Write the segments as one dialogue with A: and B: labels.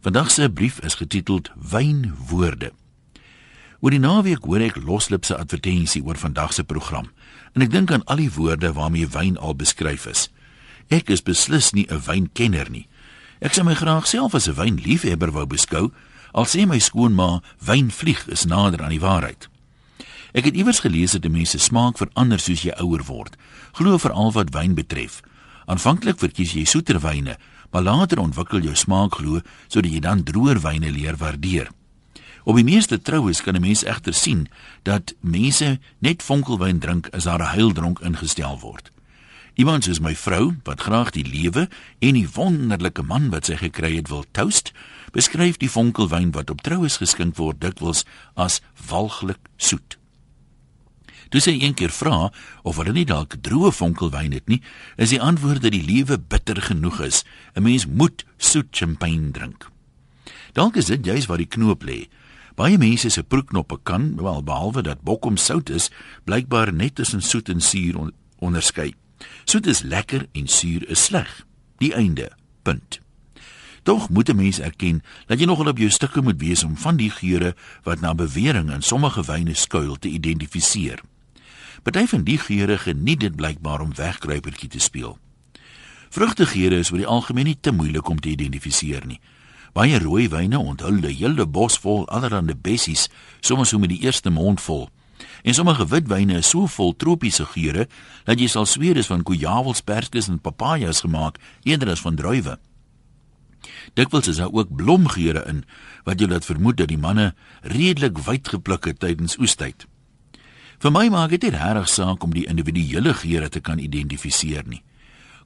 A: Vandag se brief is getiteld Wynwoorde. Oor die naweek hoor ek loslipse advertensie oor vandag se program en ek dink aan al die woorde waarmee wyn al beskryf is. Ek is beslis nie 'n wynkenner nie. Ek sou my graag self as 'n wynliefhebber wou beskou, al sê my skoonma wynvlieg is nader aan die waarheid. Ek het iewers gelees dat mense smaak verander soos jy ouer word. Glo veral wat wyn betref. Aanvanklik verkies jy soeter wyne, maar later ontwikkel jou smaak glo sodat jy dan droër wyne leer waardeer. Op die meeste troues kan 'n mens egter sien dat mense net vonkelwyn drink as daar 'n heildronk ingestel word. Iemand soos my vrou wat graag die lewe en die wonderlike man wat sy gekry het wil toast, beskryf die vonkelwyn wat op troues geskink word dikwels as walglik soet. Toe sy eendag vra of hulle nie dalk droë vonkelwyn het nie, is die antwoord dat die lewe bitter genoeg is. 'n Mens moet soet champagne drink. Dalk is dit juis waar die knoop lê. Baie mense se proeknoppe kan, wel behalwe dat bokkom sout is, blykbaar net tussen soet en suur on onderskei. Soet is lekker en suur is sleg. Die einde. Punt. Tog moet 'n mens erken dat jy nogal op jou stukke moet wees om van die geure wat na bewering in sommige wyne skuil te identifiseer. Party van die geure geniet dit blykbaar om wegkruipertjie te speel. Vrugtegeure is oor die algemeen nie te moeilik om te identifiseer nie. Baie rooi wyne onthul 'n hele bos vol allerlei bessies, soms so met die eerste mond vol. En sommige witwyne is so vol tropiese geure dat jy sal sweer dis van kujawels, perskes en papajas gemaak eerder as van druiwe. Dikwels is daar ook blomgeure in wat jy laat vermoed dat die manne redelik wyd gepluk het tydens oestyd. Vir my maak dit nie regtig saak om die individuele geure te kan identifiseer nie.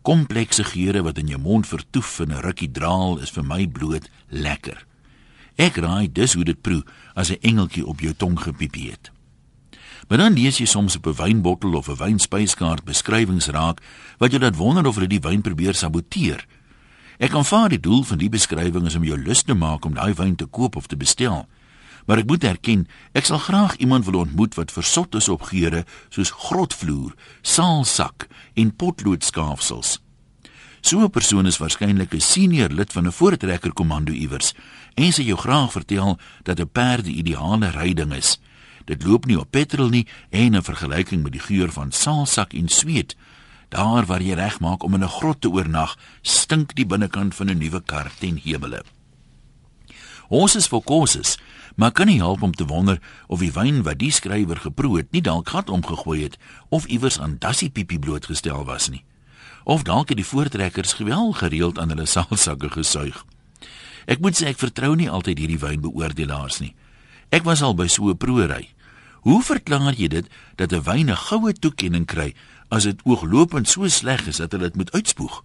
A: Komplekse geure wat in jou mond vertoef en 'n rukkie draal is vir my bloot lekker. Ek raai dis hoe dit proe as 'n engeltjie op jou tong gepiepie het. Maar dan lees jy soms op 'n wynbottel of 'n wynspyskaart beskrywings raak wat jou laat wonder of hulle die wyn probeer saboteer. Ek aanvaar die doel van die beskrywing is om jou lus te maak om daai wyn te koop of te bestel maar ek moet erken, ek sal graag iemand wil ontmoet wat versot is op geure soos grotvloer, saalsak en potloodskaafsels. So 'n persoon is waarskynlik 'n senior lid van 'n voortrekker komando iewers en sy jou graag vertel dat 'n perd die ideale ryding is. Dit loop nie op petrol nie en in vergelyking met die geur van saalsak en sweet, daar waar jy regmaak om in 'n grot te oornag, stink die binnekant van 'n nuwe kar ten hemele. Ons is vir koses, maar kan nie help om te wonder of die wyn wat die skrywer geproe het nie dalk gat omgegooi het of iewers aan dassie piepie blootgestel was nie. Of dalk het die voortrekkers gewel gereeld aan hulle saalsakke gesuig. Ek moet sê ek vertrou nie altyd hierdie wynbeoordelaars nie. Ek was al by so 'n proeëry. Hoe verklaar jy dit dat 'n wyn 'n goue toekenning kry as dit ooglopend so sleg is dat hulle dit moet uitspoeg?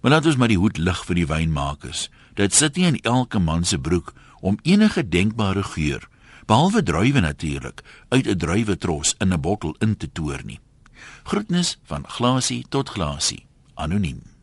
A: Maar laat ons maar die hoed lig vir die wynmakers. Dit sit nie in elke man se broek om enige denkbare geur, behalwe druiwe natuurlik, uit 'n druiwetros in 'n bottel in te toer nie. Groetnis van glasie tot glasie, anoniem.